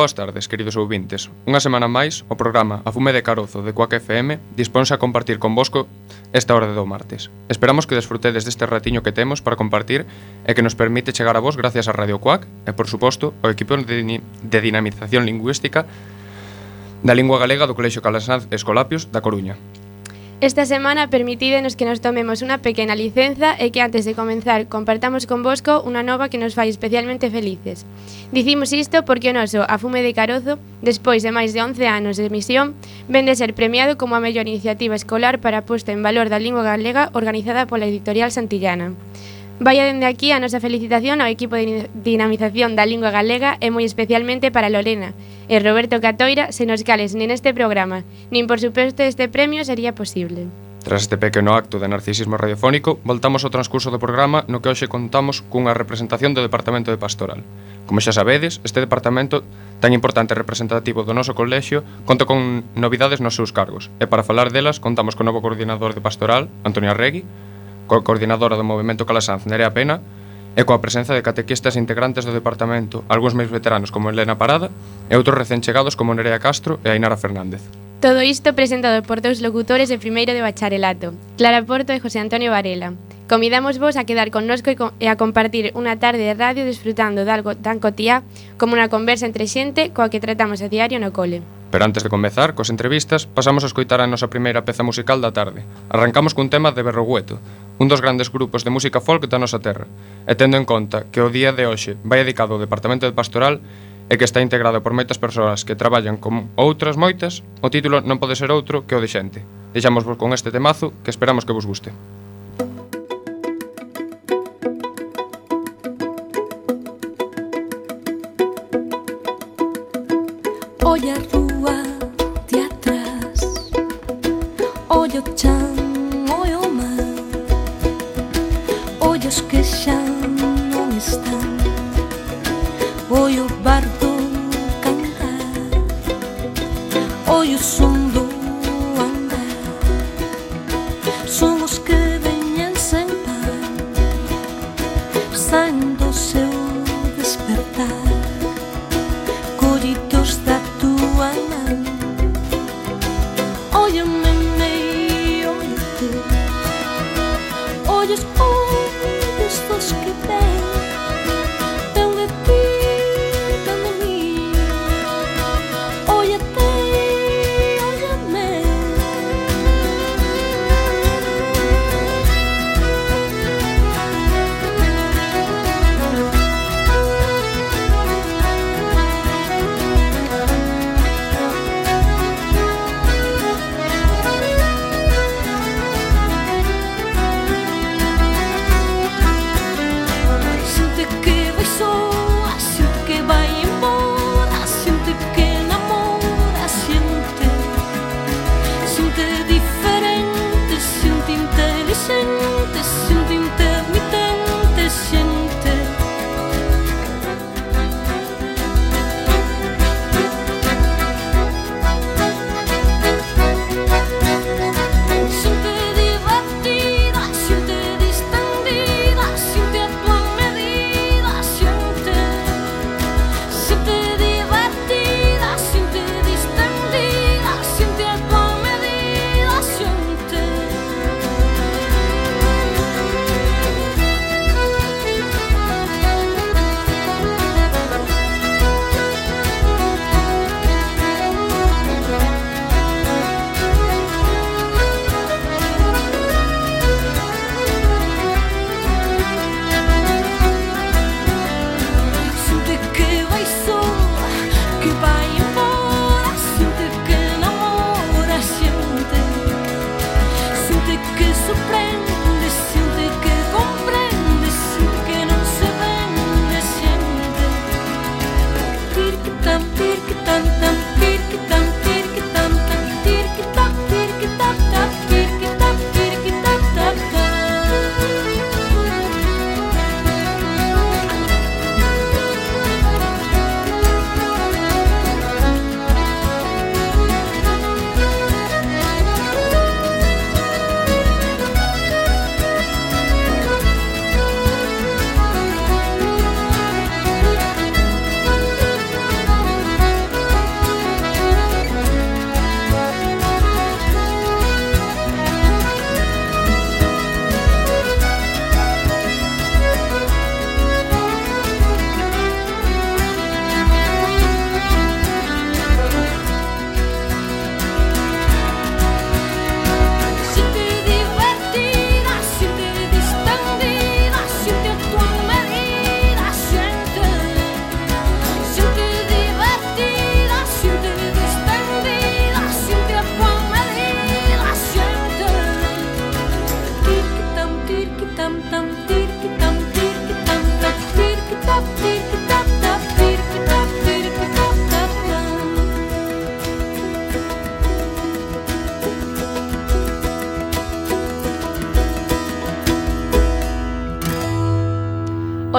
Boas tardes, queridos ouvintes. Unha semana máis, o programa A Fume de Carozo de Coac FM disponse a compartir con vosco esta hora do martes. Esperamos que desfrutedes deste ratiño que temos para compartir e que nos permite chegar a vos gracias a Radio Coac e, por suposto, ao equipo de, de dinamización lingüística da lingua galega do Colexio Calasanz Escolapios da Coruña. Esta semana permitídenos que nos tomemos unha pequena licenza e que antes de comenzar compartamos convosco unha nova que nos fai especialmente felices. Dicimos isto porque o noso Afume de Carozo, despois de máis de 11 anos de emisión, ven de ser premiado como a mellor iniciativa escolar para a posta en valor da lingua galega organizada pola editorial Santillana. Vaya dende aquí a nosa felicitación ao equipo de dinamización da lingua galega e moi especialmente para Lorena e Roberto Catoira se nos cales nin este programa, nin por suposto este premio sería posible. Tras este pequeno acto de narcisismo radiofónico, voltamos ao transcurso do programa no que hoxe contamos cunha representación do Departamento de Pastoral. Como xa sabedes, este departamento tan importante e representativo do noso colexio conta con novidades nos seus cargos, e para falar delas contamos co novo coordinador de Pastoral, Antonio Arregui, coa coordinadora do movimento Calasanz, Nerea Pena, e coa presenza de catequistas integrantes do departamento, algúns máis veteranos como Elena Parada e outros recén chegados como Nerea Castro e Ainara Fernández. Todo isto presentado por dous locutores de primeiro de bacharelato, Clara Porto e José Antonio Varela. Convidamos vos a quedar connosco e a compartir unha tarde de radio disfrutando de algo tan cotía como unha conversa entre xente coa que tratamos a diario no cole. Pero antes de comezar cos entrevistas, pasamos a escoitar a nosa primeira peza musical da tarde. Arrancamos cun tema de Berrogueto, un dos grandes grupos de música folk da nosa terra, e tendo en conta que o día de hoxe vai dedicado ao Departamento de Pastoral e que está integrado por moitas persoas que traballan con outras moitas, o título non pode ser outro que o de xente. Deixamos vos con este temazo que esperamos que vos guste. Oi o barco cantar, oi o som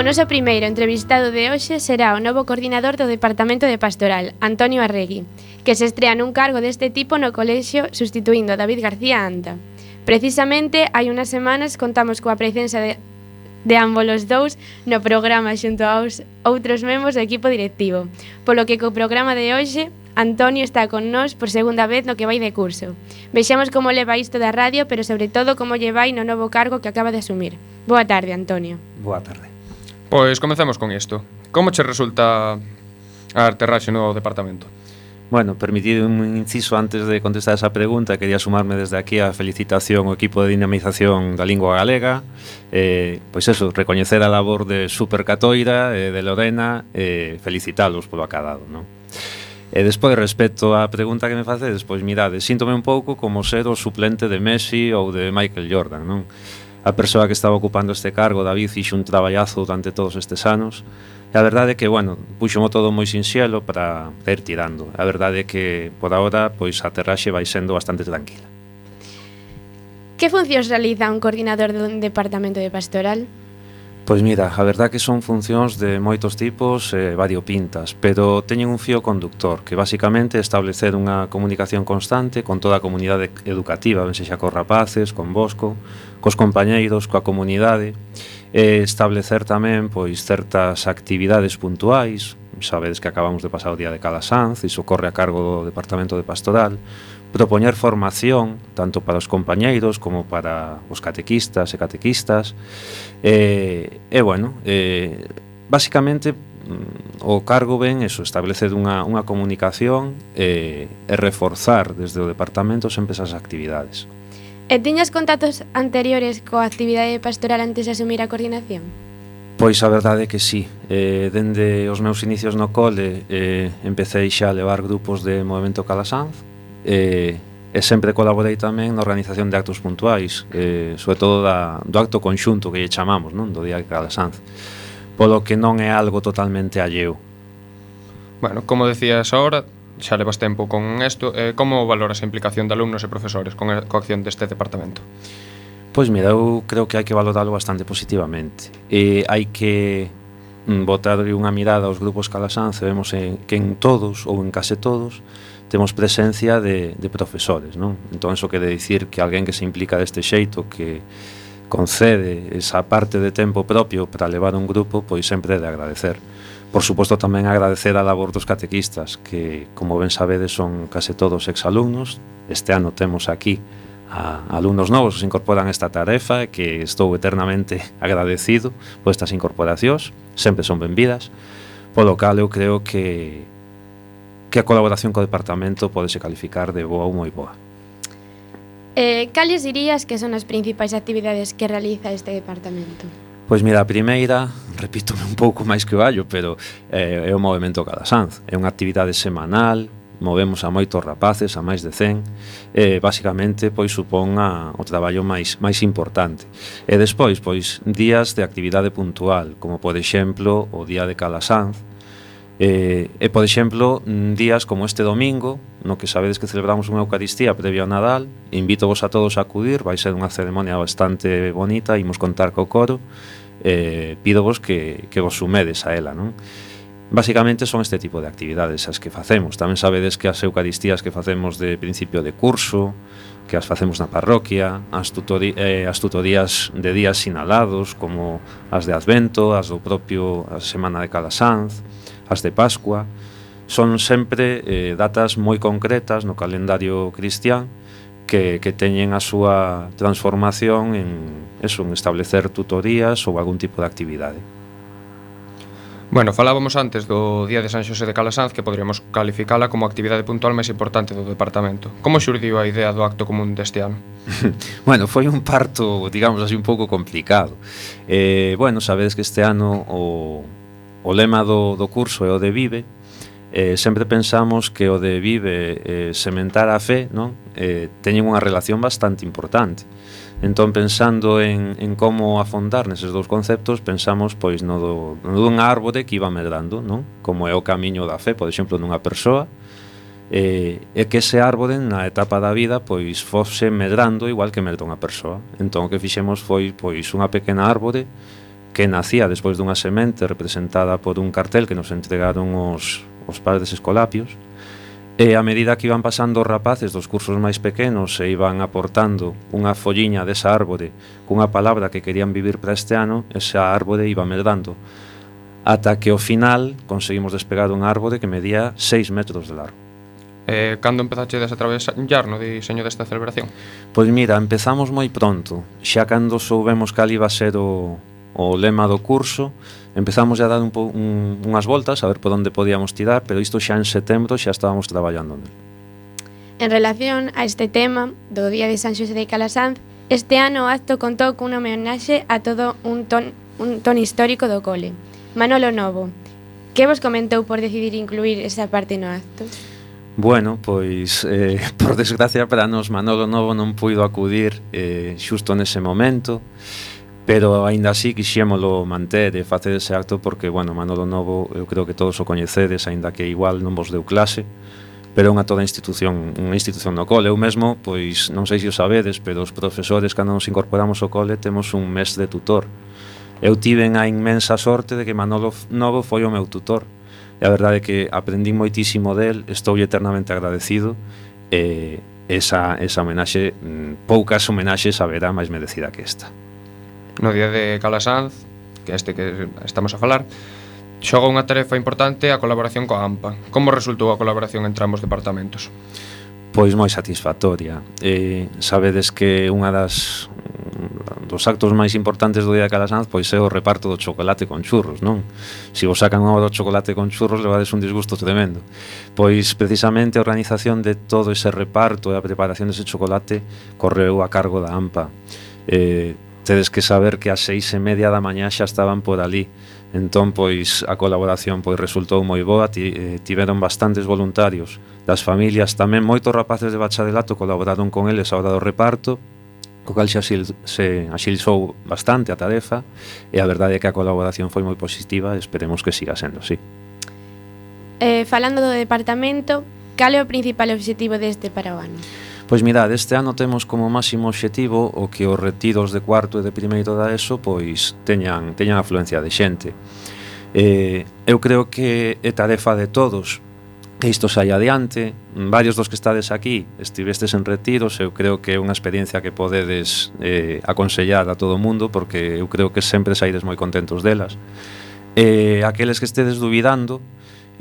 O noso primeiro entrevistado de hoxe será o novo coordinador do Departamento de Pastoral, Antonio Arregui, que se estrea nun cargo deste tipo no colexio sustituindo a David García Anta. Precisamente, hai unhas semanas contamos coa presenza de, de os dous no programa xunto aos outros membros do equipo directivo, polo que co programa de hoxe Antonio está con nós por segunda vez no que vai de curso. Vexamos como leva isto da radio, pero sobre todo como lle vai no novo cargo que acaba de asumir. Boa tarde, Antonio. Boa tarde. Pois comecemos con isto. Como che resulta a aterraxe no departamento? Bueno, permitido un inciso antes de contestar esa pregunta Quería sumarme desde aquí a felicitación ao equipo de dinamización da lingua galega eh, Pois eso, recoñecer a labor de Supercatoira, eh, de Lorena eh, Felicitalos polo acadado, non? E despois, respecto á pregunta que me facedes Pois mirade, síntome un pouco como ser o suplente de Messi ou de Michael Jordan, non? a persoa que estaba ocupando este cargo, David, fixo un traballazo durante todos estes anos. E a verdade é que, bueno, puxomo todo moi sinxelo para ir tirando. A verdade é que, por ahora, pois a aterraxe vai sendo bastante tranquila. Que funcións realiza un coordinador dun departamento de pastoral? Pois mira, a verdad que son funcións de moitos tipos e eh, variopintas, pero teñen un fío conductor, que basicamente é establecer unha comunicación constante con toda a comunidade educativa, ben sexa con rapaces, con Bosco, cos compañeiros, coa comunidade e establecer tamén pois certas actividades puntuais. Sabedes que acabamos de pasar o día de Calasanz iso corre a cargo do Departamento de Pastoral. Propoñer formación tanto para os compañeiros como para os catequistas e catequistas. E, e bueno e, basicamente mm, o cargo ben eso, establecer unha, unha comunicación e, e reforzar desde o departamento sempre esas actividades. E tiñas contactos anteriores coa actividade pastoral antes de asumir a coordinación? Pois a verdade é que sí. Eh, dende os meus inicios no cole eh, empecé xa a levar grupos de Movimento Calasanz eh, e sempre colaborei tamén na organización de actos puntuais, eh, sobre todo da, do acto conxunto que lle chamamos, non? do Día de Calasanz, polo que non é algo totalmente alleo. Bueno, como decías ahora, xa levas tempo con isto, eh, como valoras a implicación de alumnos e profesores con a coacción deste departamento? Pois mira, eu creo que hai que valorarlo bastante positivamente. E hai que mm, botarle unha mirada aos grupos Calasanz, vemos en, que en todos ou en case todos temos presencia de, de profesores, non? Entón, iso quere dicir que alguén que se implica deste xeito, que concede esa parte de tempo propio para levar un grupo, pois sempre é de agradecer. Por suposto tamén agradecer a labor dos catequistas que, como ben sabedes, son case todos exalumnos. Este ano temos aquí a alumnos novos que se incorporan a esta tarefa que estou eternamente agradecido por estas incorporacións, sempre son benvidas, polo cal eu creo que que a colaboración co departamento podese calificar de boa ou moi boa. Eh, cales dirías que son as principais actividades que realiza este departamento? Pois mira, a primeira, repítome un pouco máis que o allo, pero eh, é o movimento Calasanz. É unha actividade semanal, movemos a moitos rapaces, a máis de 100, e basicamente pois supón a, o traballo máis máis importante. E despois, pois días de actividade puntual, como por exemplo o día de Calasanz, E, e, por exemplo, días como este domingo, no que sabedes que celebramos unha Eucaristía previo a Nadal, invito vos a todos a acudir, vai ser unha ceremonia bastante bonita, imos contar co coro, eh, pido vos que, que vos sumedes a ela, non? Basicamente son este tipo de actividades as que facemos. Tamén sabedes que as eucaristías que facemos de principio de curso, que as facemos na parroquia, as, tutori, eh, as tutorías de días sinalados, como as de Advento, as do propio a Semana de Calasanz, as de Pascua, son sempre eh, datas moi concretas no calendario cristián que, que teñen a súa transformación en, eso, en establecer tutorías ou algún tipo de actividade. Bueno, falábamos antes do Día de San Xosé de Calasanz que podríamos calificala como a actividade puntual máis importante do departamento. Como xurdiu a idea do acto común deste ano? bueno, foi un parto, digamos así, un pouco complicado. Eh, bueno, sabedes que este ano o, o lema do, do curso é o de Vive, eh, sempre pensamos que o de vive eh, sementar a fe non eh, teñen unha relación bastante importante. Entón, pensando en, en como afondar neses dous conceptos, pensamos pois no, do, no dun árbore que iba medrando, non? como é o camiño da fe, por exemplo, nunha persoa, eh, e que ese árbore na etapa da vida pois fose medrando igual que medra unha persoa. Entón, o que fixemos foi pois unha pequena árbore que nacía despois dunha semente representada por un cartel que nos entregaron os, os padres escolapios e a medida que iban pasando os rapaces dos cursos máis pequenos e iban aportando unha folliña desa árbore cunha palabra que querían vivir para este ano, esa árbore iba medrando, ata que ao final conseguimos despegar un árbore que medía 6 metros de largo. Eh, cando empezaxedes a traballar no diseño desta celebración? Pois mira, empezamos moi pronto, xa cando soubemos cal iba a ser o, o lema do curso empezamos a dar un po, un, unhas voltas a ver por onde podíamos tirar pero isto xa en setembro xa estábamos traballando nel. En relación a este tema do Día de San Xosé de Calasanz este ano o acto contou cunha homenaxe a todo un ton, un ton histórico do cole Manolo Novo que vos comentou por decidir incluir esa parte no acto? Bueno, pois, eh, por desgracia para nos Manolo Novo non puido acudir eh, xusto nese momento pero aínda así quixémolo manter e facer ese acto porque, bueno, Manolo Novo eu creo que todos o coñecedes, aínda que igual non vos deu clase, pero é unha toda institución, unha institución no cole. Eu mesmo, pois, non sei se o sabedes, pero os profesores cando nos incorporamos ao cole temos un mes de tutor. Eu tiven a inmensa sorte de que Manolo Novo foi o meu tutor. E a verdade é que aprendí moitísimo del, estou eternamente agradecido e esa, esa homenaxe, mm, poucas homenaxes haberá máis merecida que esta. No día de Calasanz, que este que estamos a falar, xoga unha tarefa importante a colaboración coa AMPA. Como resultou a colaboración entre ambos departamentos? Pois moi satisfactoria. Eh, sabedes que unha das mm, dos actos máis importantes do Día de Calasanz pois é o reparto do chocolate con churros, non? Se vos sacan unha do chocolate con churros levades un disgusto tremendo. Pois precisamente a organización de todo ese reparto e a preparación dese chocolate correu a cargo da AMPA. Eh, Tedes que saber que a seis e media da mañá xa estaban por ali. Entón, pois, a colaboración pois resultou moi boa, ti, eh, tiveron bastantes voluntarios das familias, tamén moitos rapaces de bachadelato colaboraron con eles a hora do reparto, co cal xa xil, se axilsou bastante a tarefa, e a verdade é que a colaboración foi moi positiva, esperemos que siga sendo, así. Eh, falando do departamento, cal é o principal obxectivo deste para o ano? Pois mirad, este ano temos como máximo objetivo o que os retiros de cuarto e de primeiro da ESO pois teñan, teñan afluencia de xente. Eh, eu creo que é tarefa de todos que isto saia adiante. Varios dos que estades aquí estivestes en retiros, eu creo que é unha experiencia que podedes eh, aconsellar a todo o mundo porque eu creo que sempre saides moi contentos delas. Eh, aqueles que estedes duvidando,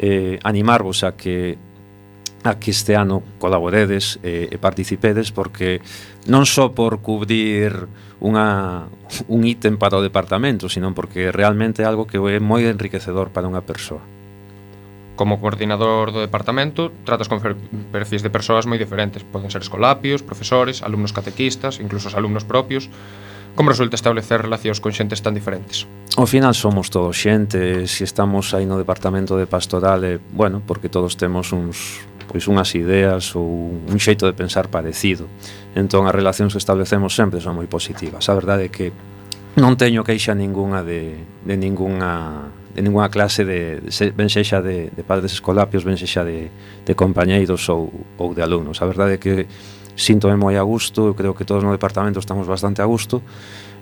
eh, animarvos a que a que este ano colaboredes e, e participedes porque non só por cubrir unha, un ítem para o departamento, sino porque realmente é algo que é moi enriquecedor para unha persoa. Como coordinador do departamento, tratas con perfis de persoas moi diferentes. Poden ser escolapios, profesores, alumnos catequistas, incluso os alumnos propios. Como resulta establecer relacións con xentes tan diferentes? Ao final somos todos xente, se si estamos aí no departamento de pastoral, eh, bueno, porque todos temos uns pois unhas ideas ou un xeito de pensar parecido. Entón as relacións que establecemos sempre son moi positivas. A verdade é que non teño queixa ningunha de, de ningunha de ningunha clase de, de ben sexa de, de padres escolapios, ben sexa de, de compañeiros ou, ou de alumnos. A verdade é que síntome moi a gusto, eu creo que todos no departamento estamos bastante a gusto,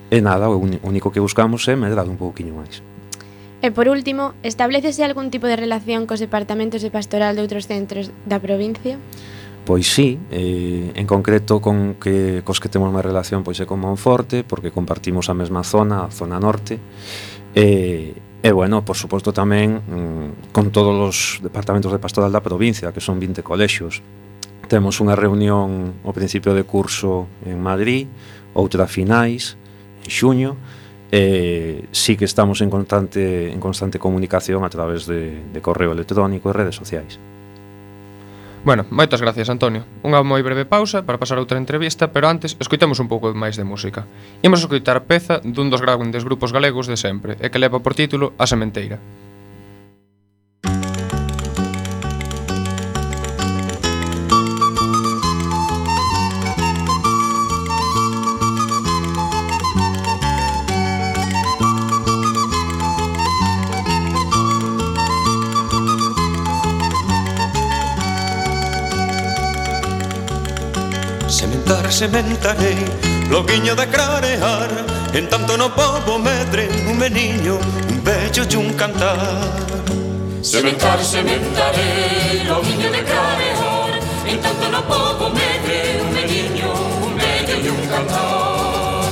e nada, o único que buscamos é medrar un pouquiño máis. E por último, establecese algún tipo de relación cos departamentos de pastoral de outros centros da provincia? Pois sí, eh, en concreto con que, cos que temos máis relación pois é con Monforte, porque compartimos a mesma zona, a zona norte, e, eh, e bueno, por suposto tamén mm, con todos os departamentos de pastoral da provincia, que son 20 colexios. Temos unha reunión ao principio de curso en Madrid, outra finais, en xuño, eh, sí que estamos en constante, en constante comunicación a través de, de correo electrónico e redes sociais. Bueno, moitas gracias, Antonio. Unha moi breve pausa para pasar a outra entrevista, pero antes escoitamos un pouco máis de música. Imos escoitar peza dun dos grandes grupos galegos de sempre e que leva por título A Sementeira. ler sementarei Loguiño de crarear En tanto no povo medre Un meniño, un bello e un cantar. Sementar, sementarei Loguiño de crarear En tanto no povo medre Un meniño, un bello e un cantar.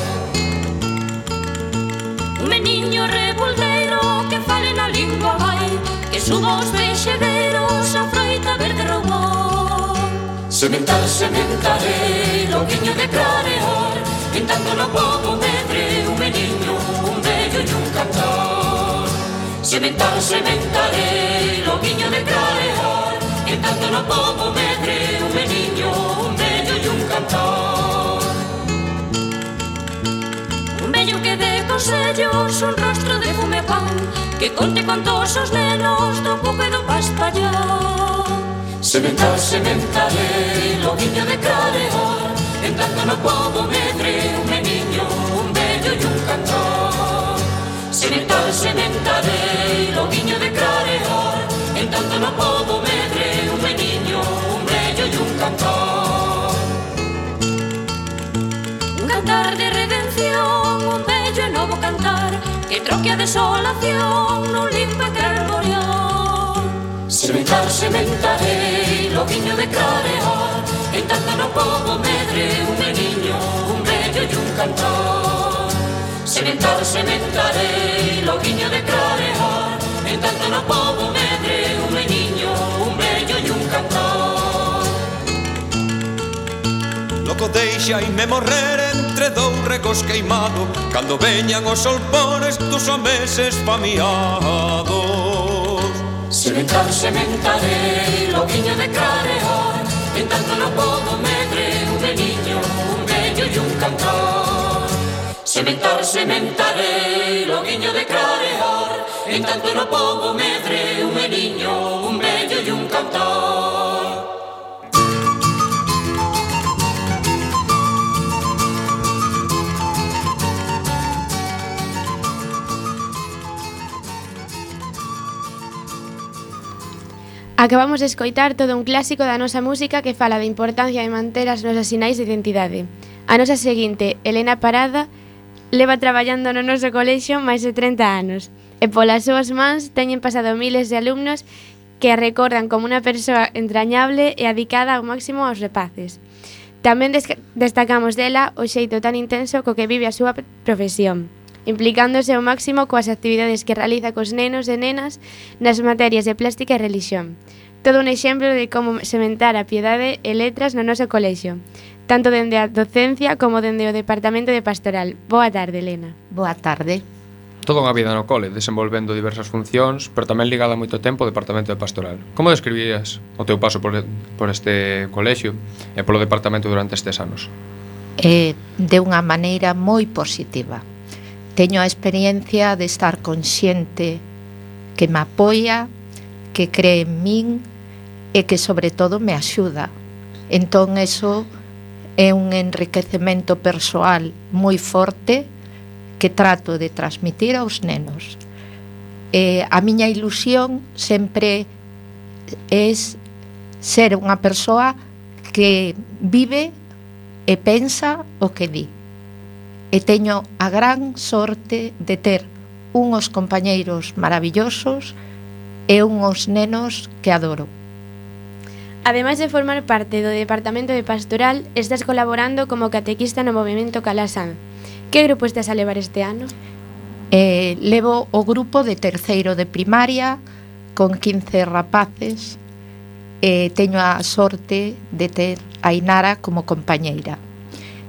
Un meniño revoldeiro Que fale na lingua vai Que suba os Sementar, sementarei, eh, longuinho de clareor Pintando no povo medre, un meniño, un bello e un cantor. Sementar, sementarei, eh, longuinho de clareor Pintando no povo medre, un meniño, un bello e un cantor. Un vello que dé consellos, un rostro de fume pan Que conte contos os nenos do cuco e do paspallón Sementar, sementarei, lobiño de careor En tanto no puedo medre un meniño, un bello e un cantor. Sementar, sementarei, lobiño de careor En tanto no puedo medre un meniño, un bello e un cantor. Un cantar de redención, un bello e novo cantar. Que troque a desolación, non limpa cara Sementar, lo viño de clarear E tanto no povo medre un meniño, un bello e un cantor Sementar, lo viño de clarear E tanto no povo medre un meniño, un bello e un cantor Loco deixa e me morrer entre dous regos queimado Cando veñan os solpones tus ameses famiados Sementar, sementarei, viño de clarear En tanto no podo medre un meniño, un bello e un cantor. Sementar, sementarei, viño de clarear En tanto no podo medre un meniño, un bello e un cantor. Acabamos de escoitar todo un clásico da nosa música que fala da importancia de manter as nosas sinais de identidade. A nosa seguinte, Elena Parada, leva traballando no noso colexio máis de 30 anos e polas súas mans teñen pasado miles de alumnos que a recordan como unha persoa entrañable e adicada ao máximo aos repaces. Tamén destacamos dela o xeito tan intenso co que vive a súa profesión implicándose ao máximo coas actividades que realiza cos nenos e nenas nas materias de plástica e religión. Todo un exemplo de como sementar a piedade e letras no noso colexio, tanto dende a docencia como dende o Departamento de Pastoral. Boa tarde, Elena. Boa tarde. Toda unha vida no cole, desenvolvendo diversas funcións, pero tamén ligada a moito tempo ao Departamento de Pastoral. Como describirías o teu paso por, por este colexio e polo Departamento durante estes anos? Eh, de unha maneira moi positiva teño a experiencia de estar consciente que me apoia, que cree en min e que sobre todo me axuda. Entón eso é un enriquecemento persoal moi forte que trato de transmitir aos nenos. Eh, a miña ilusión sempre é ser unha persoa que vive e pensa o que di e teño a gran sorte de ter unhos compañeiros maravillosos e unhos nenos que adoro. Ademais de formar parte do Departamento de Pastoral, estás colaborando como catequista no Movimento Calasan. Que grupo estás a levar este ano? Eh, levo o grupo de terceiro de primaria con 15 rapaces e eh, teño a sorte de ter a Inara como compañeira.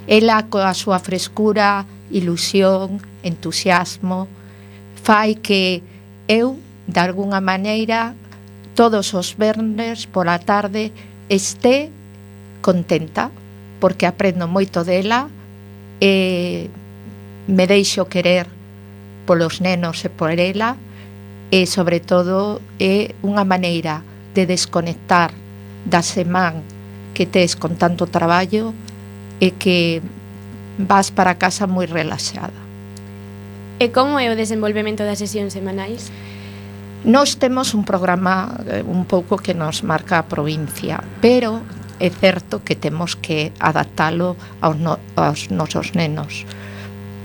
Ela coa súa frescura, ilusión, entusiasmo, fai que eu, de alguna maneira, todos os vernes pola tarde esté contenta, porque aprendo moito dela e me deixo querer polos nenos e por ela e, sobre todo, é unha maneira de desconectar da semana que tes con tanto traballo e que vas para casa moi relaxada. E como é o desenvolvemento das sesións semanais? Nós temos un programa eh, un pouco que nos marca a provincia, pero é certo que temos que adaptalo aos, no, aos nosos nenos.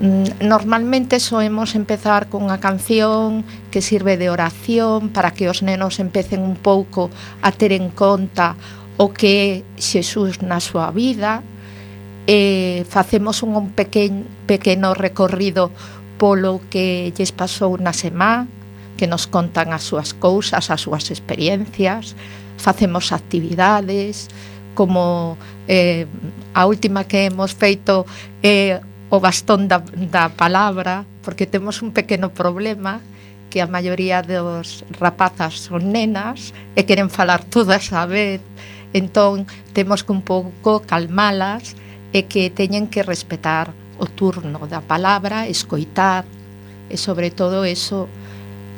Mm, normalmente soemos empezar con unha canción que sirve de oración para que os nenos empecen un pouco a ter en conta o que é Xesús na súa vida e facemos un, un pequeno, pequeno recorrido polo que lles pasou na semana, que nos contan as súas cousas, as súas experiencias, facemos actividades, como eh, a última que hemos feito é eh, o bastón da, da palabra, porque temos un pequeno problema que a maioría dos rapazas son nenas e queren falar todas a vez, entón temos que un pouco calmalas e que teñen que respetar o turno da palabra, escoitar e sobre todo eso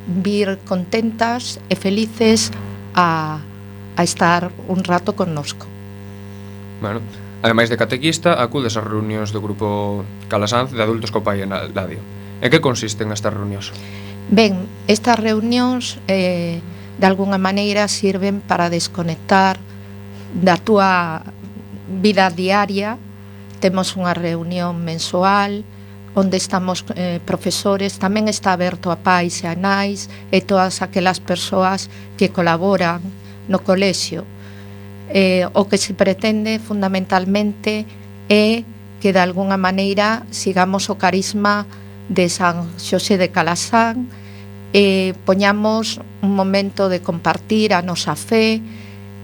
vir contentas e felices a, a estar un rato connosco. Bueno, ademais de catequista, acudes ás reunións do grupo Calasanz de adultos co pai en Ladio. En que consisten estas reunións? Ben, estas reunións eh, de alguna maneira sirven para desconectar da túa vida diaria temos unha reunión mensual onde estamos eh, profesores, tamén está aberto a pais e a nais e todas aquelas persoas que colaboran no colexio. Eh, o que se pretende fundamentalmente é que de alguna maneira sigamos o carisma de San Xosé de Calasán e eh, poñamos un momento de compartir a nosa fe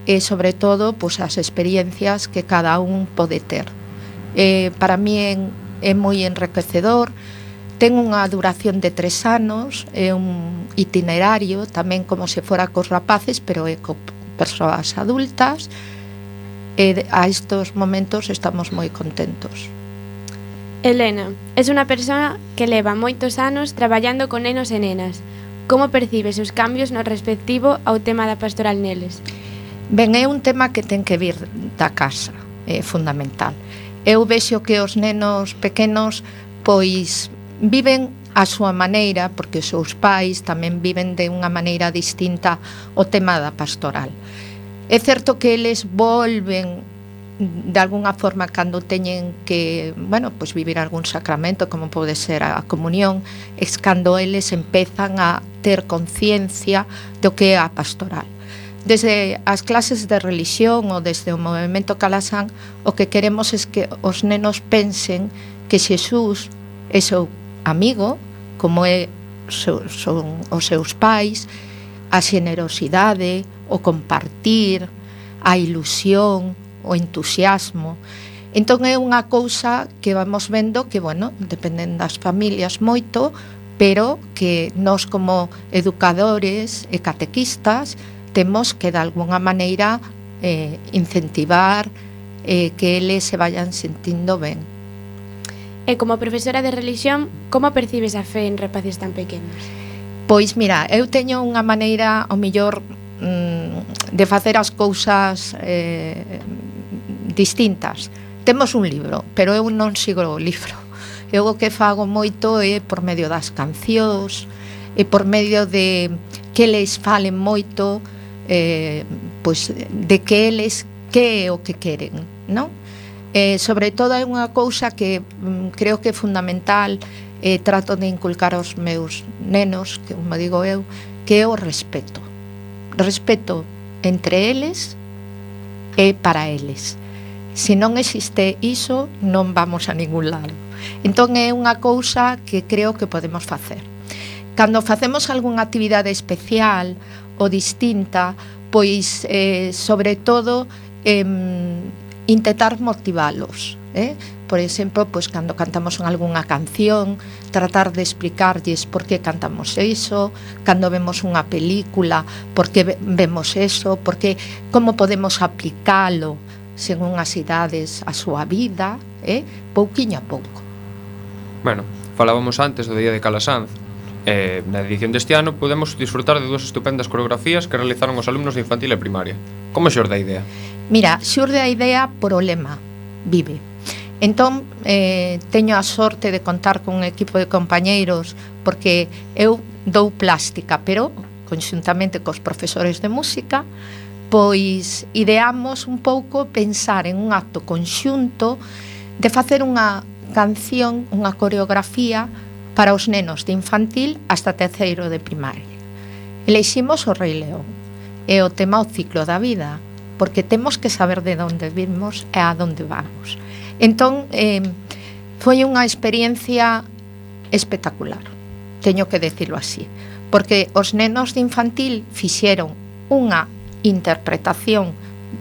e sobre todo pois, as experiencias que cada un pode ter eh, para mí é, é moi enriquecedor, ten unha duración de tres anos, é un itinerario, tamén como se fora cos rapaces, pero é co persoas adultas, e a estos momentos estamos moi contentos. Elena, es unha persona que leva moitos anos traballando con nenos e nenas. Como percibes os cambios no respectivo ao tema da pastoral neles? Ben, é un tema que ten que vir da casa, é fundamental eu vexo que os nenos pequenos pois viven a súa maneira, porque os seus pais tamén viven de unha maneira distinta o tema da pastoral. É certo que eles volven de algunha forma cando teñen que, bueno, pois vivir algún sacramento, como pode ser a comunión, es cando eles empezan a ter conciencia do que é a pastoral. Desde as clases de religión ou desde o movimento Calasán, o que queremos é que os nenos pensen que Xesús é seu amigo, como é son os seus pais, a xenerosidade, o compartir, a ilusión, o entusiasmo. Entón é unha cousa que vamos vendo que, bueno, dependen das familias moito, pero que nós como educadores e catequistas temos que de alguna maneira eh, incentivar eh, que eles se vayan sentindo ben. E como profesora de religión, como percibes a fe en rapaces tan pequenos? Pois mira, eu teño unha maneira o millor mm, de facer as cousas eh, distintas. Temos un libro, pero eu non sigo o libro. Eu o que fago moito é por medio das cancións, e por medio de que les falen moito, eh, pois, de que eles que é o que queren, non? Eh, sobre todo é unha cousa que mm, creo que é fundamental eh, trato de inculcar aos meus nenos, que como digo eu, que é o respeto. Respeto entre eles e para eles. Se non existe iso, non vamos a ningún lado. Entón é unha cousa que creo que podemos facer. Cando facemos algunha actividade especial o distinta, pois eh, sobre todo eh, intentar motivalos. Eh? Por exemplo, pois cando cantamos en algunha canción, tratar de explicarlles por que cantamos iso, cando vemos unha película, por que vemos eso, por que como podemos aplicalo según as idades a súa vida, eh? pouquiño a pouco. Bueno, falábamos antes do día de Calasanz, Eh, na edición deste ano podemos disfrutar de dúas estupendas coreografías que realizaron os alumnos de infantil e primaria. Como xurde a idea? Mira, xurde a idea por o lema Vive. Entón, eh, teño a sorte de contar con un equipo de compañeiros porque eu dou plástica, pero conxuntamente cos profesores de música, pois ideamos un pouco pensar en un acto conxunto de facer unha canción, unha coreografía para os nenos de infantil hasta terceiro de primaria. Eleiximos o Rei León e o tema o ciclo da vida, porque temos que saber de onde vimos e a onde vamos. Entón, eh, foi unha experiencia espectacular, teño que decirlo así, porque os nenos de infantil fixeron unha interpretación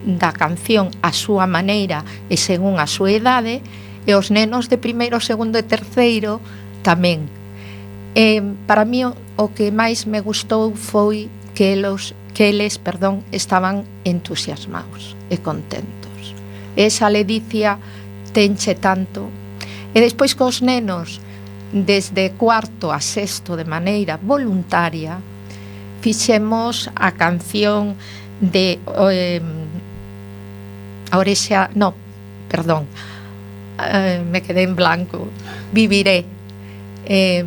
da canción a súa maneira e según a súa idade, e os nenos de primeiro, segundo e terceiro tamén. E, para mí o que máis me gustou foi que eles, que eles perdón, estaban entusiasmados e contentos. Esa ledicia tenche tanto. E despois cos nenos, desde cuarto a sexto de maneira voluntaria, fixemos a canción de eh, a Orexa, no, perdón, eh, me quedé en blanco, Viviré, eh,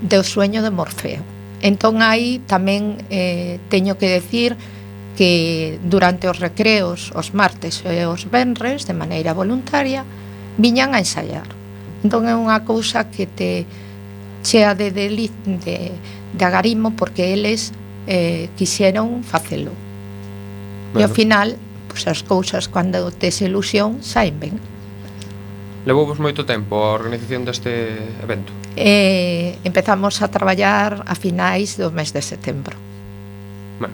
do sueño de Morfeo. Entón aí tamén eh, teño que decir que durante os recreos, os martes e os venres, de maneira voluntaria, viñan a ensaiar. Entón é unha cousa que te chea de, deliz, de, de agarimo porque eles eh, quixeron facelo. Bueno. E ao final, pois as cousas cando tes ilusión saen ben. Levou vos moito tempo a organización deste evento? Eh, empezamos a traballar a finais do mes de setembro. Bueno,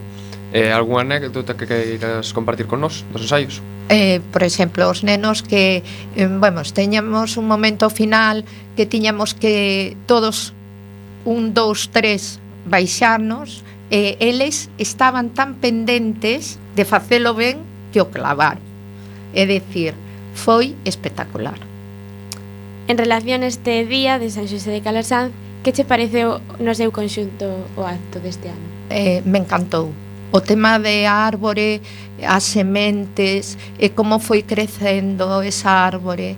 eh, algunha anécdota que queiras compartir con nós dos ensaios? eh, por exemplo, os nenos que, eh, bueno, teñamos un momento final que tiñamos que todos un, dous, tres baixarnos e eh, eles estaban tan pendentes de facelo ben que o clavar. É dicir, foi espectacular. En relación a este día de San Xosé de Calasanz, que che pareceu no seu conxunto o acto deste ano? Eh, me encantou. O tema de árbore, as sementes, e como foi crecendo esa árbore,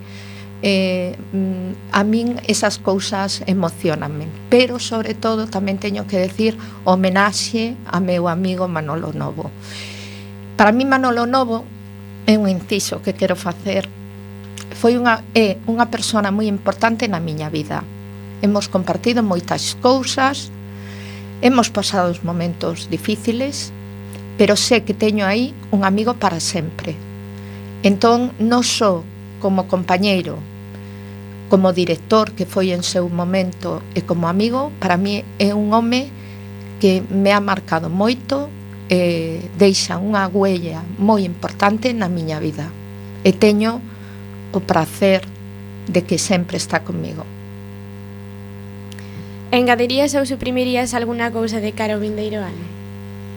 eh, mm, a min esas cousas emocionanme pero sobre todo tamén teño que decir homenaxe a meu amigo Manolo Novo para mí Manolo Novo é un inciso que quero facer foi unha, é unha persona moi importante na miña vida. Hemos compartido moitas cousas, hemos pasado os momentos difíciles, pero sé que teño aí un amigo para sempre. Entón, non só como compañeiro, como director que foi en seu momento e como amigo, para mí é un home que me ha marcado moito e deixa unha huella moi importante na miña vida. E teño o prazer de que sempre está comigo. Engadirías ou suprimirías alguna cousa de cara ao vindeiro ano?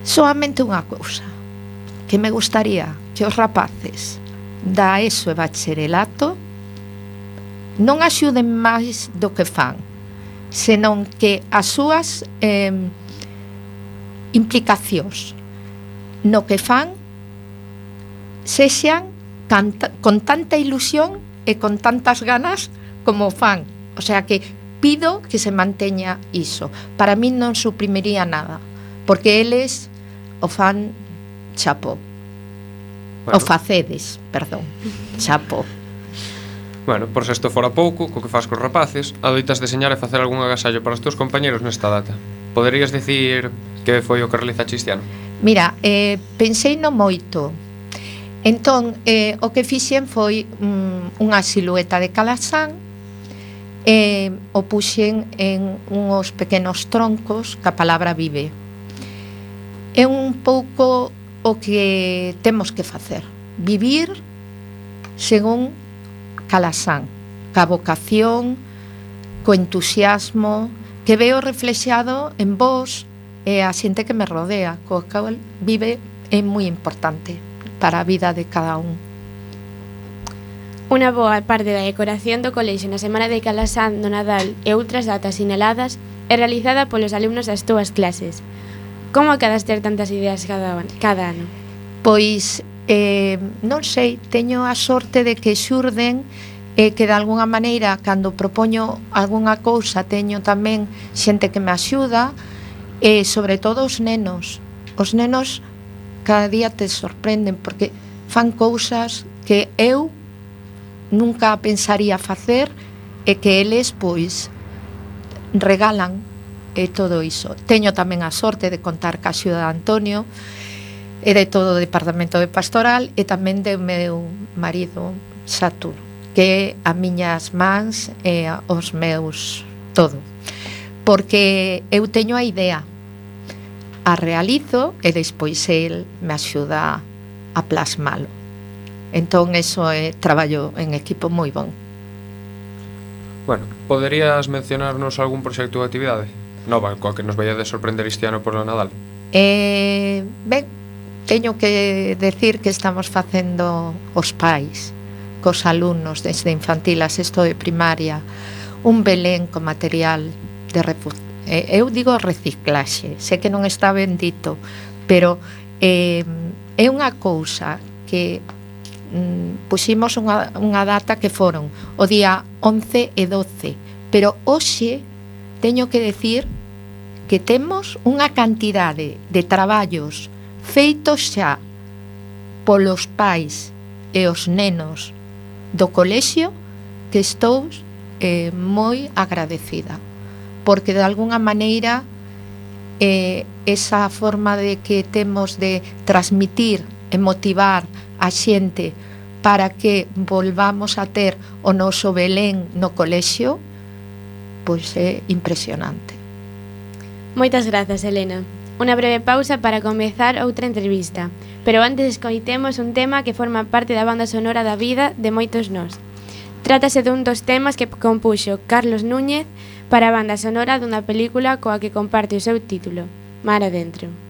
Soamente unha cousa que me gustaría que os rapaces da ESO e bacharelato non axuden máis do que fan, senón que as súas eh, implicacións no que fan sexan canta, con tanta ilusión e con tantas ganas como fan. O sea que pido que se manteña iso. Para mí non suprimiría nada, porque eles o fan chapo. Bueno. O facedes, perdón, chapo. Bueno, por se isto fora pouco, co que faz cos rapaces, adoitas deseñar e facer algún agasallo para os teus compañeros nesta data. Poderías dicir que foi o que realiza Cristiano? Mira, eh, pensei no moito, Entón, eh, o que fixen foi mm, unha silueta de calasán e o puxen en uns pequenos troncos que a palabra vive. É un pouco o que temos que facer, vivir según calasán, ca vocación, co entusiasmo, que veo reflexado en vos e a xente que me rodea, co cal vive é moi importante para a vida de cada un. Unha boa parte da decoración do colexio na Semana de Calasán do Nadal e outras datas sinaladas é realizada polos alumnos das túas clases. Como acadas ter tantas ideas cada, cada ano? Pois, eh, non sei, teño a sorte de que xurden e que de alguna maneira cando propoño algunha cousa teño tamén xente que me axuda e sobre todo os nenos os nenos cada día te sorprenden porque fan cousas que eu nunca pensaría facer e que eles pois regalan e todo iso. Teño tamén a sorte de contar ca Ciudad Antonio e de todo o Departamento de Pastoral e tamén de meu marido Saturno, que é a miñas mans e os meus todo. Porque eu teño a idea a realizo e despois el me axuda a plasmalo. Entón, eso é traballo en equipo moi bon. Bueno, poderías mencionarnos algún proxecto de actividade? Nova, coa que nos veía de sorprender este ano por o Nadal. Eh, ben, teño que decir que estamos facendo os pais cos alumnos desde infantil a sexto de primaria un Belén con material de, Eh, eu digo reciclaxe, sei que non está ben dito, pero eh, é unha cousa que mm, puximos unha, unha data que foron o día 11 e 12, pero hoxe teño que decir que temos unha cantidade de traballos feitos xa polos pais e os nenos do colexio que estou eh, moi agradecida porque de algunha maneira eh, esa forma de que temos de transmitir e motivar a xente para que volvamos a ter o noso Belén no colexio, pois é impresionante. Moitas grazas, Elena. Una breve pausa para comezar outra entrevista, pero antes escoitemos un tema que forma parte da banda sonora da vida de moitos nós. Trátase dun dos temas que compuxo Carlos Núñez para a banda sonora dunha película coa que comparte o seu título, Mar Adentro.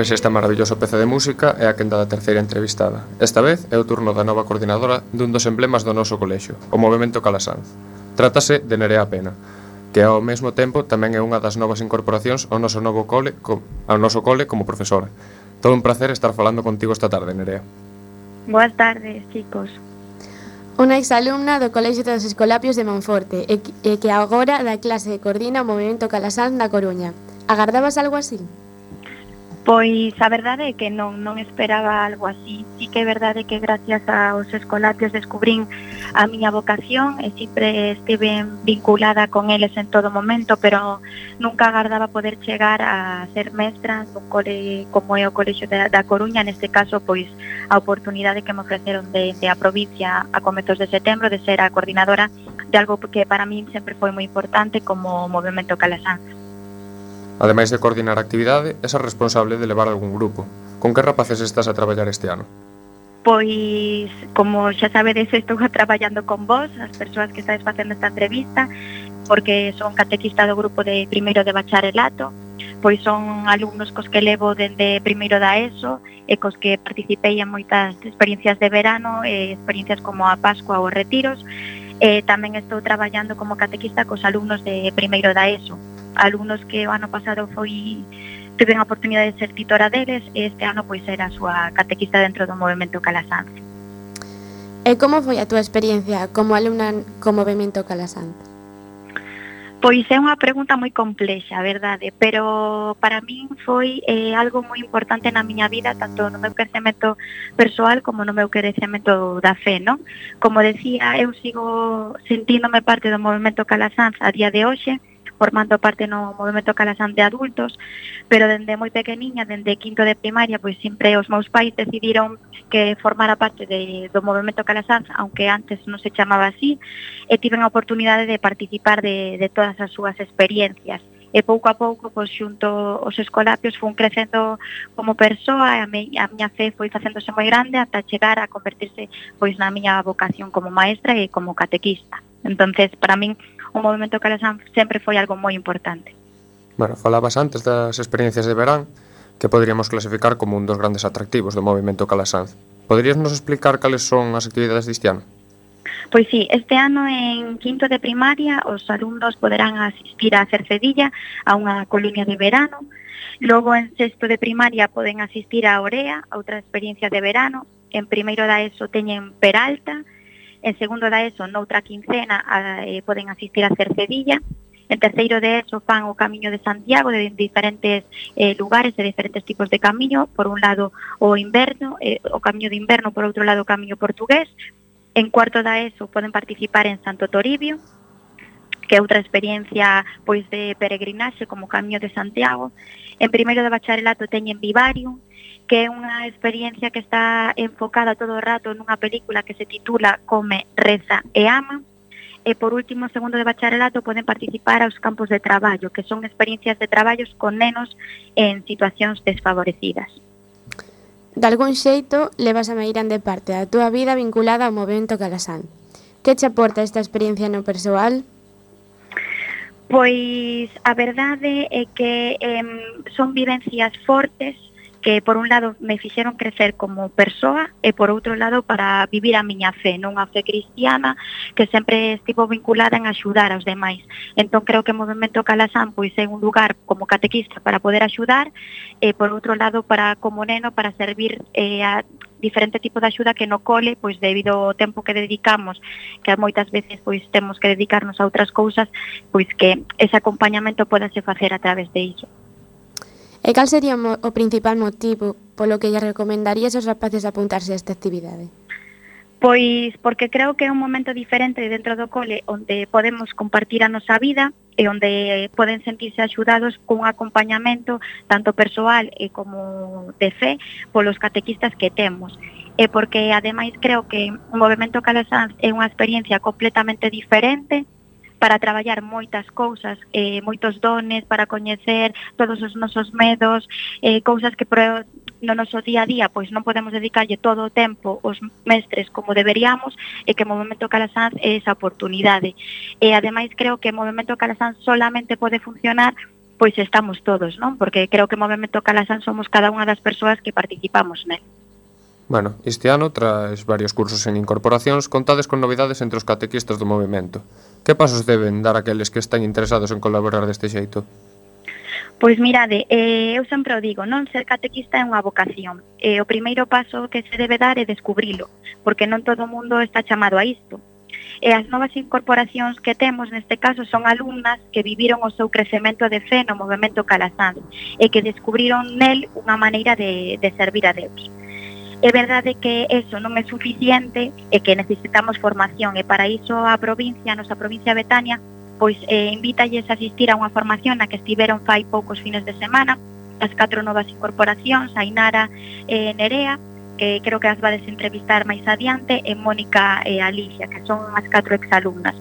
ofrece este maravilloso peza de música é a quenda da terceira entrevistada. Esta vez é o turno da nova coordinadora dun dos emblemas do noso colexio, o Movimento Calasanz. Trátase de Nerea Pena, que ao mesmo tempo tamén é unha das novas incorporacións ao noso novo cole, co, ao noso cole como profesora. Todo un placer estar falando contigo esta tarde, Nerea. Boas tardes, chicos. Unha exalumna do Colexio dos Escolapios de Monforte e que agora da clase coordina o Movimento Calasanz da Coruña. Agardabas algo así? Pois a verdade é que non, non esperaba algo así. Sí que é verdade que gracias aos escolapios descubrín a miña vocación e sempre estive vinculada con eles en todo momento, pero nunca agardaba poder chegar a ser mestra nun cole como é o Colexio da, da Coruña, neste caso pois a oportunidade que me ofreceron de, de a provincia a comezos de setembro de ser a coordinadora de algo que para min sempre foi moi importante como o Movimento Calasanz. Ademais de coordinar a actividade, és a responsable de levar algún grupo. Con que rapaces estás a traballar este ano? Pois, como xa sabedes, estou traballando con vos, as persoas que estáis facendo esta entrevista, porque son catequista do grupo de primeiro de bacharelato, pois son alumnos cos que levo dende primeiro da ESO e cos que participei en moitas experiencias de verano, e experiencias como a Pascua ou retiros, e tamén estou traballando como catequista cos alumnos de primeiro da ESO alumnos que o ano pasado foi tiven a oportunidade de ser titora deles e este ano pois era a súa catequista dentro do movimento Calasanz. E como foi a túa experiencia como alumna co movimento Calasanz? Pois é unha pregunta moi complexa, verdade, pero para min foi eh, algo moi importante na miña vida, tanto no meu crecemento persoal como no meu crecemento da fe, non? Como decía, eu sigo sentíndome parte do movimento Calasanz a día de hoxe, formando parte no movimento Calasán de adultos, pero dende moi pequeniña, dende quinto de primaria, pois sempre os meus pais decidiron que formara parte de, do movimento Calasán, aunque antes non se chamaba así, e tiven a oportunidade de participar de, de todas as súas experiencias e pouco a pouco pois, xunto aos escolapios fun crecendo como persoa e a, me, a miña fe foi facéndose moi grande ata chegar a convertirse pois na miña vocación como maestra e como catequista. Entonces, para min o movimento Calasan sempre foi algo moi importante. Bueno, falabas antes das experiencias de verán que poderíamos clasificar como un dos grandes atractivos do movimento Calasanz. Poderías nos explicar cales son as actividades deste ano? Pois sí, este ano en quinto de primaria os alumnos poderán asistir a Cercedilla a unha colonia de verano. Logo en sexto de primaria poden asistir a Orea, a outra experiencia de verano. En primeiro da ESO teñen Peralta, Peralta, en segundo da ESO noutra quincena a, eh, poden asistir a Cercedilla, En terceiro de eso fan o camiño de Santiago de diferentes eh, lugares e diferentes tipos de camiño, por un lado o inverno, eh, o camiño de inverno, por outro lado o camiño portugués. En cuarto da eso poden participar en Santo Toribio, que é outra experiencia pois de peregrinaxe como Camiño de Santiago. En primeiro de bacharelato teñen Vivarium, que é unha experiencia que está enfocada todo o rato nunha película que se titula Come, Reza e Ama. E por último, segundo de bacharelato, poden participar aos campos de traballo, que son experiencias de traballos con nenos en situacións desfavorecidas. De algún xeito, levas a meirande parte da túa vida vinculada ao movimento calasán. Que che aporta esta experiencia no persoal? Pois a verdade é que eh, son vivencias fortes que por un lado me fixeron crecer como persoa e por outro lado para vivir a miña fe, non a fe cristiana que sempre estivo vinculada en axudar aos demais. Entón creo que o Movimento Calasán pois é un lugar como catequista para poder axudar e por outro lado para como neno para servir eh, a diferente tipo de axuda que no cole, pois debido ao tempo que dedicamos, que moitas veces pois temos que dedicarnos a outras cousas, pois que ese acompañamento podase facer a través de iso. E cal sería o principal motivo polo que lle recomendarías aos rapaces apuntarse a esta actividade? Pois porque creo que é un momento diferente dentro do cole onde podemos compartir a nosa vida e onde poden sentirse axudados cun acompañamento tanto persoal e como de fe polos catequistas que temos. E porque ademais creo que o movimento Calasanz é unha experiencia completamente diferente para traballar moitas cousas, eh, moitos dones para coñecer todos os nosos medos, eh, cousas que pro, no noso día a día pois non podemos dedicarlle todo o tempo os mestres como deberíamos e que o Movimento Calasanz é esa oportunidade. E ademais creo que o Movimento Calasanz solamente pode funcionar pois estamos todos, non? Porque creo que o Movimento Calasanz somos cada unha das persoas que participamos nel. Bueno, este ano, tras varios cursos en incorporacións, contades con novidades entre os catequistas do movimento. Que pasos deben dar aqueles que están interesados en colaborar deste xeito? Pois mirade, eh, eu sempre o digo, non ser catequista é unha vocación. Eh, o primeiro paso que se debe dar é descubrilo, porque non todo o mundo está chamado a isto. E as novas incorporacións que temos neste caso son alumnas que viviron o seu crecemento de fe no movimento Calasanz e que descubriron nel unha maneira de, de servir a Deus. É verdade que eso non é suficiente e que necesitamos formación. E para iso a provincia, a nosa provincia de Betania, pois eh, invítalles a asistir a unha formación na que estiveron fai poucos fines de semana as catro novas incorporacións, Ainara e eh, Nerea, que creo que as vades entrevistar máis adiante, e Mónica e Alicia, que son as catro exalumnas.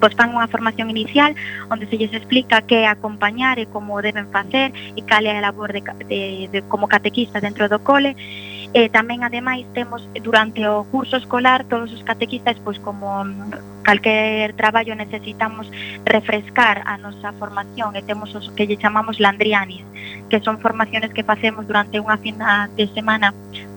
Pois fan unha formación inicial onde se lles explica que é acompañar e como deben facer e cal é a labor de, de, de como catequista dentro do cole E tamén ademais temos durante o curso escolar todos os catequistas pois como mm, calquer traballo necesitamos refrescar a nosa formación e temos os que lle chamamos landrianis, que son formaciones que facemos durante unha fina de semana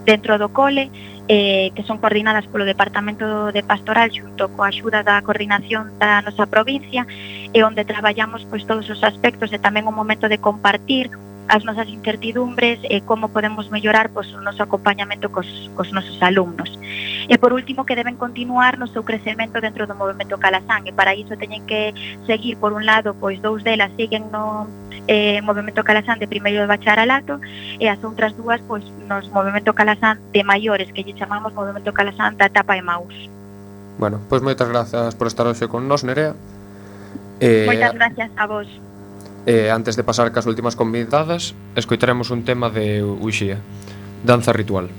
dentro do cole eh, que son coordinadas polo Departamento de Pastoral xunto coa axuda da coordinación da nosa provincia e onde traballamos pois todos os aspectos e tamén o momento de compartir as nosas incertidumbres e como podemos mellorar pois, o noso acompañamento cos, cos nosos alumnos. E por último, que deben continuar no seu crecemento dentro do movimento Calasán e para iso teñen que seguir, por un lado, pois dous delas siguen no eh, movimento Calasán de primeiro de bacharelato e as outras dúas pois nos movimento Calasán de maiores que lle chamamos movimento Calasán da etapa de Maús. Bueno, pois moitas grazas por estar hoxe con nos, Nerea. Eh, moitas gracias a vos. E antes de pasar cas últimas convidadas, escoitaremos un tema de Uxía, Danza Ritual.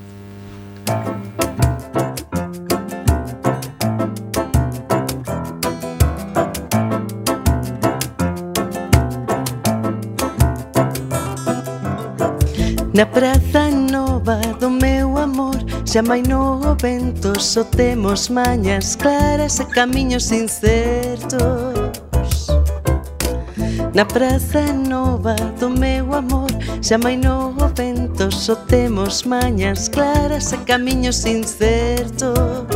Na praza nova do meu amor Xa mai no vento, só temos mañas claras e camiños incertos Na praza nova do meu amor Xa mai no vento só temos mañas claras E camiños incertos.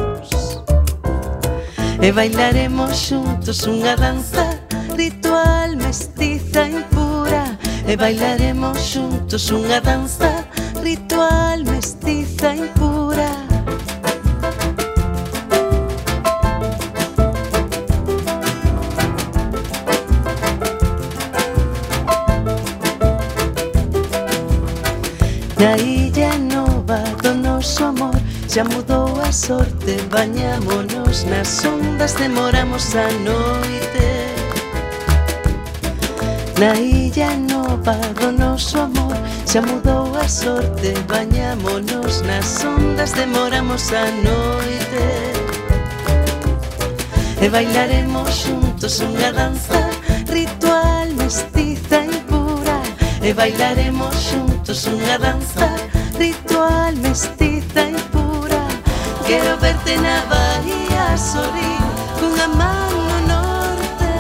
E bailaremos xuntos unha danza Ritual mestiza e pura. E bailaremos xuntos unha danza Ritual mestiza e pura. Na illa nova do noso amor. Xa mudou a sorte, bañámonos nas ondas Demoramos a noite Na illa nova do noso amor. Xa mudou a sorte, bañámonos nas ondas Demoramos a noite E bailaremos xuntos unha danza Ritual mestiza e pura. E bailaremos xuntos Es una danza ritual mestiza y pura. Quiero verte en la bahía Sorín con la mano norte.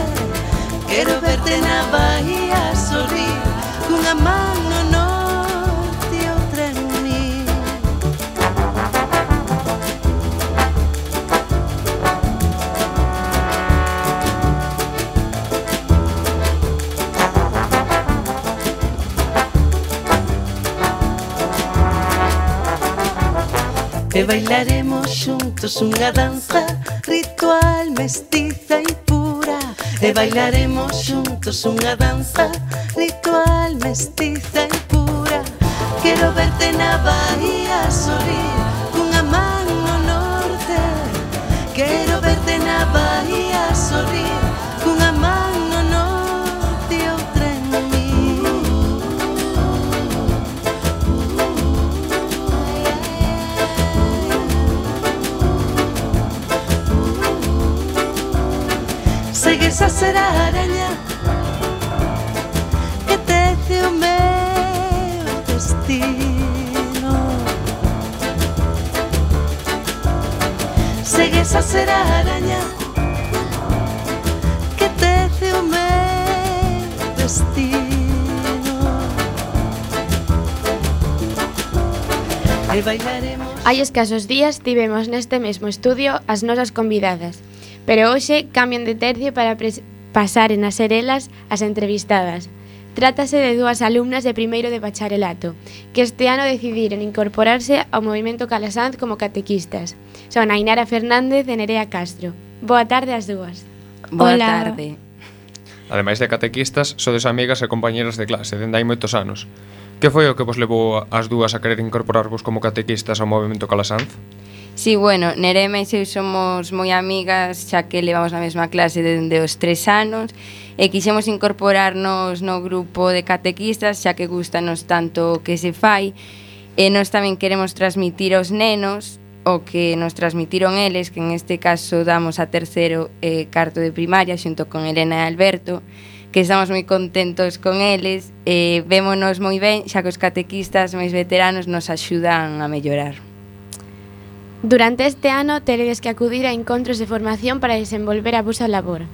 Quiero verte en la bahía Sorín con la mano E bailaremos xuntos unha danza ritual mestiza e pura. E bailaremos xuntos unha danza ritual mestiza e pura. Quero verte na bahía sorrir cunha man no norte. Quero verte na bahía sorrir ser a araña que tece o meu destino. Segues a ser a araña que tece o meu destino. E bailaremos. Hai escasos días tivemos neste mesmo estudio as nosas convidadas, pero hoxe cambian de tercio para, pasaren a ser elas as entrevistadas. Trátase de dúas alumnas de primeiro de bacharelato, que este ano decidiron incorporarse ao movimento Calasanz como catequistas. Son Ainara Fernández e Nerea Castro. Boa tarde ás dúas. Boa Hola. tarde. Ademais de catequistas, sodes amigas e compañeras de clase dende hai moitos anos. Que foi o que vos levou as dúas a querer incorporarvos como catequistas ao movimento Calasanz? Sí, bueno, Nerema e eu somos moi amigas xa que levamos na mesma clase dende os tres anos e eh, quixemos incorporarnos no grupo de catequistas xa que gustanos tanto o que se fai eh, e nós tamén queremos transmitir aos nenos o que nos transmitiron eles, que en este caso damos a terceiro e eh, carto de primaria xunto con Elena e Alberto, que estamos moi contentos con eles, eh, vémonos moi ben, xa que os catequistas máis veteranos nos axudan a mellorar. Durante este ano teredes que acudir a encontros de formación para desenvolver a vosa labor.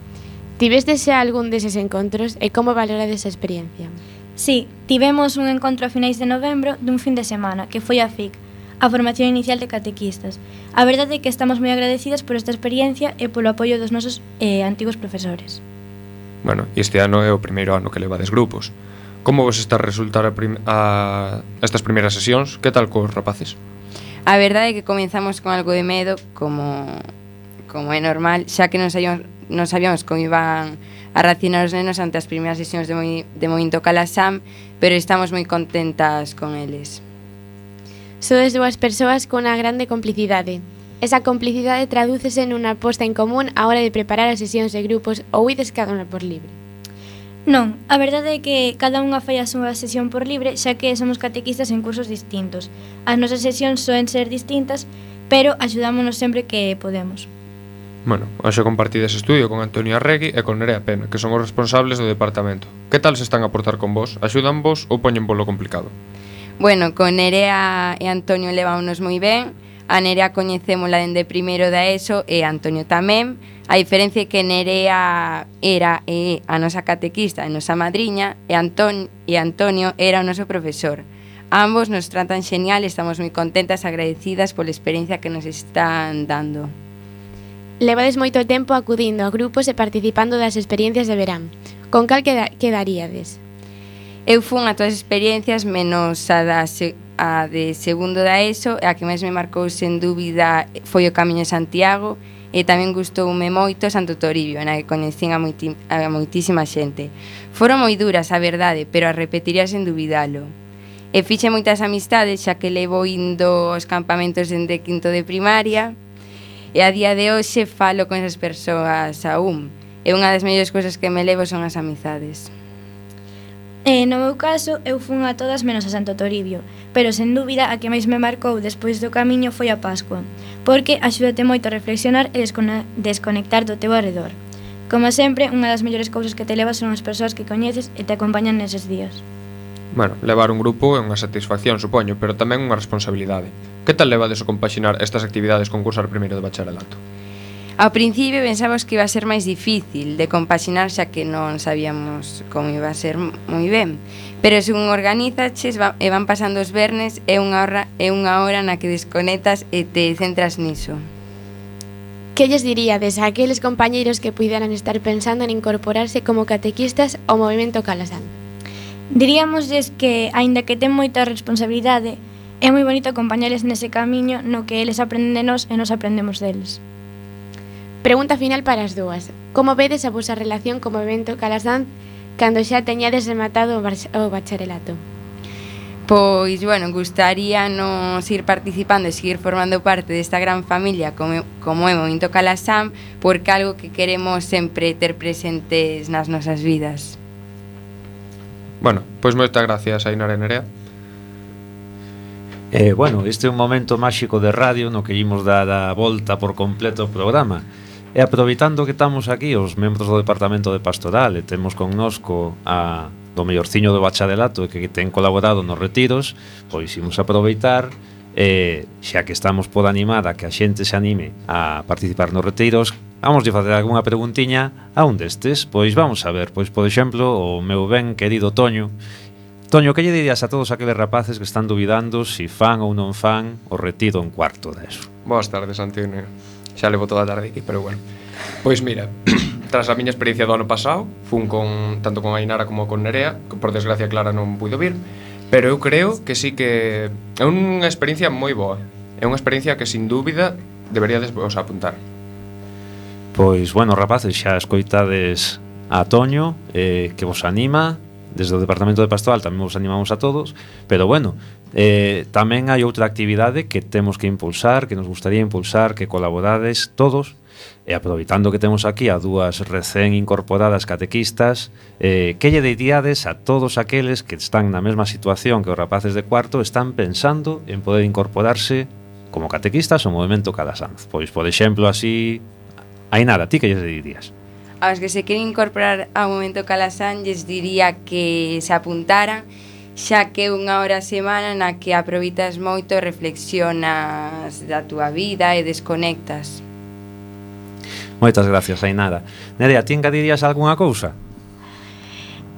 Tivestes xa algún deses encontros e como valorades a experiencia? Sí, tivemos un encontro a finais de novembro dun fin de semana, que foi a FIC, a formación inicial de catequistas. A verdade é que estamos moi agradecidas por esta experiencia e polo apoio dos nosos eh, antigos profesores. Bueno, este ano é o primeiro ano que levades grupos. Como vos está a resultar a, a estas primeiras sesións? Que tal cos rapaces? A verdade é que comenzamos con algo de medo, como como é normal, xa que non sabíamos, non sabíamos como iban a reaccionar os nenos ante as primeiras sesións de, moi, de Movimento Calasam, pero estamos moi contentas con eles. Sodes dúas persoas con unha grande complicidade. Esa complicidade tradúcese nunha posta en común á hora de preparar as sesións de grupos ou ides cada unha por libre. Non, a verdade é que cada unha fai a súa sesión por libre, xa que somos catequistas en cursos distintos. As nosas sesións soen ser distintas, pero axudámonos sempre que podemos. Bueno, hoxe compartides estudio con Antonio Arregui e con Nerea Pena, que son os responsables do departamento. Que tal se están a portar con vos? Axudan vos ou poñen polo complicado? Bueno, con Nerea e Antonio levámonos moi ben. A Nerea coñecémola dende primeiro da ESO e Antonio tamén A diferencia é que Nerea era e a nosa catequista e nosa madriña e, Antón, e Antonio era o noso profesor. Ambos nos tratan xenial e estamos moi contentas e agradecidas pola experiencia que nos están dando. Levades moito tempo acudindo a grupos e participando das experiencias de verán. Con cal queda, quedaríades? Eu fun a todas as experiencias menos a da a de segundo da ESO e a que máis me marcou sen dúbida foi o Camiño de Santiago e tamén gustoume moito Santo Toribio, na que coñecín a, moiti, a moitísima xente. Foron moi duras, a verdade, pero a repetiría sen dubidalo. E fixe moitas amistades, xa que levo indo aos campamentos dende quinto de primaria, e a día de hoxe falo con esas persoas aún. E unha das mellores cousas que me levo son as amizades. E no meu caso, eu fun a todas menos a Santo Toribio, pero sen dúbida a que máis me marcou despois do camiño foi a Pascua, porque axúdate moito a reflexionar e desconectar do teu arredor. Como sempre, unha das mellores cousas que te levas son as persoas que coñeces e te acompañan neses días. Bueno, levar un grupo é unha satisfacción, supoño, pero tamén unha responsabilidade. Que tal levades o compaxinar estas actividades con cursar primeiro de bacharelato? Ao principio pensamos que iba a ser máis difícil de compaxinar xa que non sabíamos como iba a ser moi ben. Pero según organizaches e van pasando os vernes é unha hora, é unha hora na que desconectas e te centras niso. Que lles diríades a aqueles compañeiros que puideran estar pensando en incorporarse como catequistas ao movimento Calasán? Diríamoslles que, aínda que ten moita responsabilidade, é moi bonito acompañarles nese camiño no que eles aprenden de nós e nos aprendemos deles. Pregunta final para as dúas. Como vedes a vosa relación como evento Calasanz cando xa teñades rematado o bacharelato? Pois, bueno, gustaríanos ir participando e seguir formando parte desta gran familia como, como é Movimento Calasam porque algo que queremos sempre ter presentes nas nosas vidas. Bueno, pois moitas gracias a Inara Nerea. Eh, bueno, este é un momento máxico de radio no que imos dar a volta por completo o programa. E aproveitando que estamos aquí os membros do Departamento de Pastoral e temos connosco a do mellorciño do bacharelato que ten colaborado nos retiros, pois imos aproveitar e xa que estamos por animada que a xente se anime a participar nos retiros, vamos de facer algunha preguntiña a un destes. Pois vamos a ver, pois por exemplo, o meu ben querido Toño Toño, que lle dirías a todos aqueles rapaces que están dubidando se si fan ou non fan o retiro en cuarto de eso? Boas tardes, Antonio xa levo toda a tarde aquí, pero bueno. Pois mira, tras a miña experiencia do ano pasado, fun con tanto con Ainara como con Nerea, que por desgracia Clara non puido vir, pero eu creo que sí que é unha experiencia moi boa. É unha experiencia que sin dúbida deberíades vos apuntar. Pois, bueno, rapaces, xa escoitades a Toño, eh, que vos anima, desde o Departamento de Pastoral tamén vos animamos a todos, pero bueno, eh, tamén hai outra actividade que temos que impulsar, que nos gustaría impulsar, que colaborades todos, e aproveitando que temos aquí a dúas recén incorporadas catequistas, eh, que lle diríades a todos aqueles que están na mesma situación que os rapaces de cuarto están pensando en poder incorporarse como catequistas ao movimento Calasanz? Pois, por exemplo, así... hai nada, ti que lle dirías? aos que se queren incorporar ao momento Calasán lles diría que se apuntaran xa que é unha hora a semana na que aproveitas moito e reflexionas da túa vida e desconectas. Moitas gracias, Ainara. Nerea, ti engadirías algunha cousa?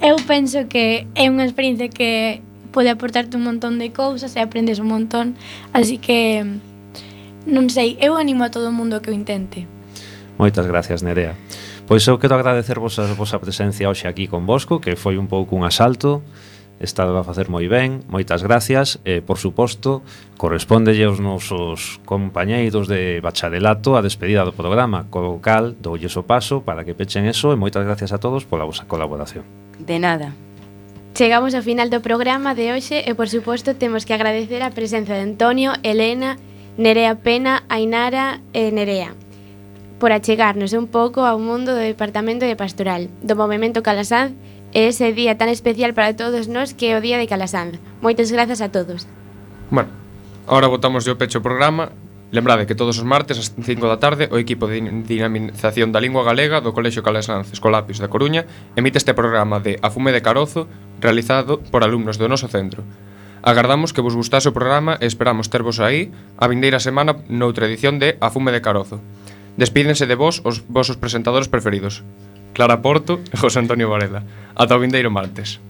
Eu penso que é unha experiencia que pode aportarte un montón de cousas e aprendes un montón, así que non sei, eu animo a todo o mundo que o intente. Moitas gracias, Nerea. Pois eu quero agradecervos a vosa presencia hoxe aquí con Bosco, que foi un pouco un asalto, estaba a facer moi ben, moitas gracias, e, por suposto, correspondelle aos nosos compañeiros de bacharelato a despedida do programa, co cal doulles o paso para que pechen eso e moitas gracias a todos pola vosa colaboración. De nada. Chegamos ao final do programa de hoxe e, por suposto, temos que agradecer a presenza de Antonio, Elena, Nerea Pena, Ainara e Nerea por achegarnos un pouco ao mundo do Departamento de Pastoral, do Movimento Calasanz e ese día tan especial para todos nós que é o Día de Calasanz. Moitas grazas a todos. Bueno, ahora botamos o pecho o programa. Lembrade que todos os martes ás 5 da tarde o equipo de dinamización da lingua galega do Colexio Calasanz Escolapis da Coruña emite este programa de A Fume de Carozo realizado por alumnos do noso centro. Agardamos que vos gustase o programa e esperamos tervos aí a vindeira semana noutra edición de A Fume de Carozo. Despídense de vos os vosos presentadores preferidos, Clara Porto e José Antonio Varela. Ata o vindeiro martes.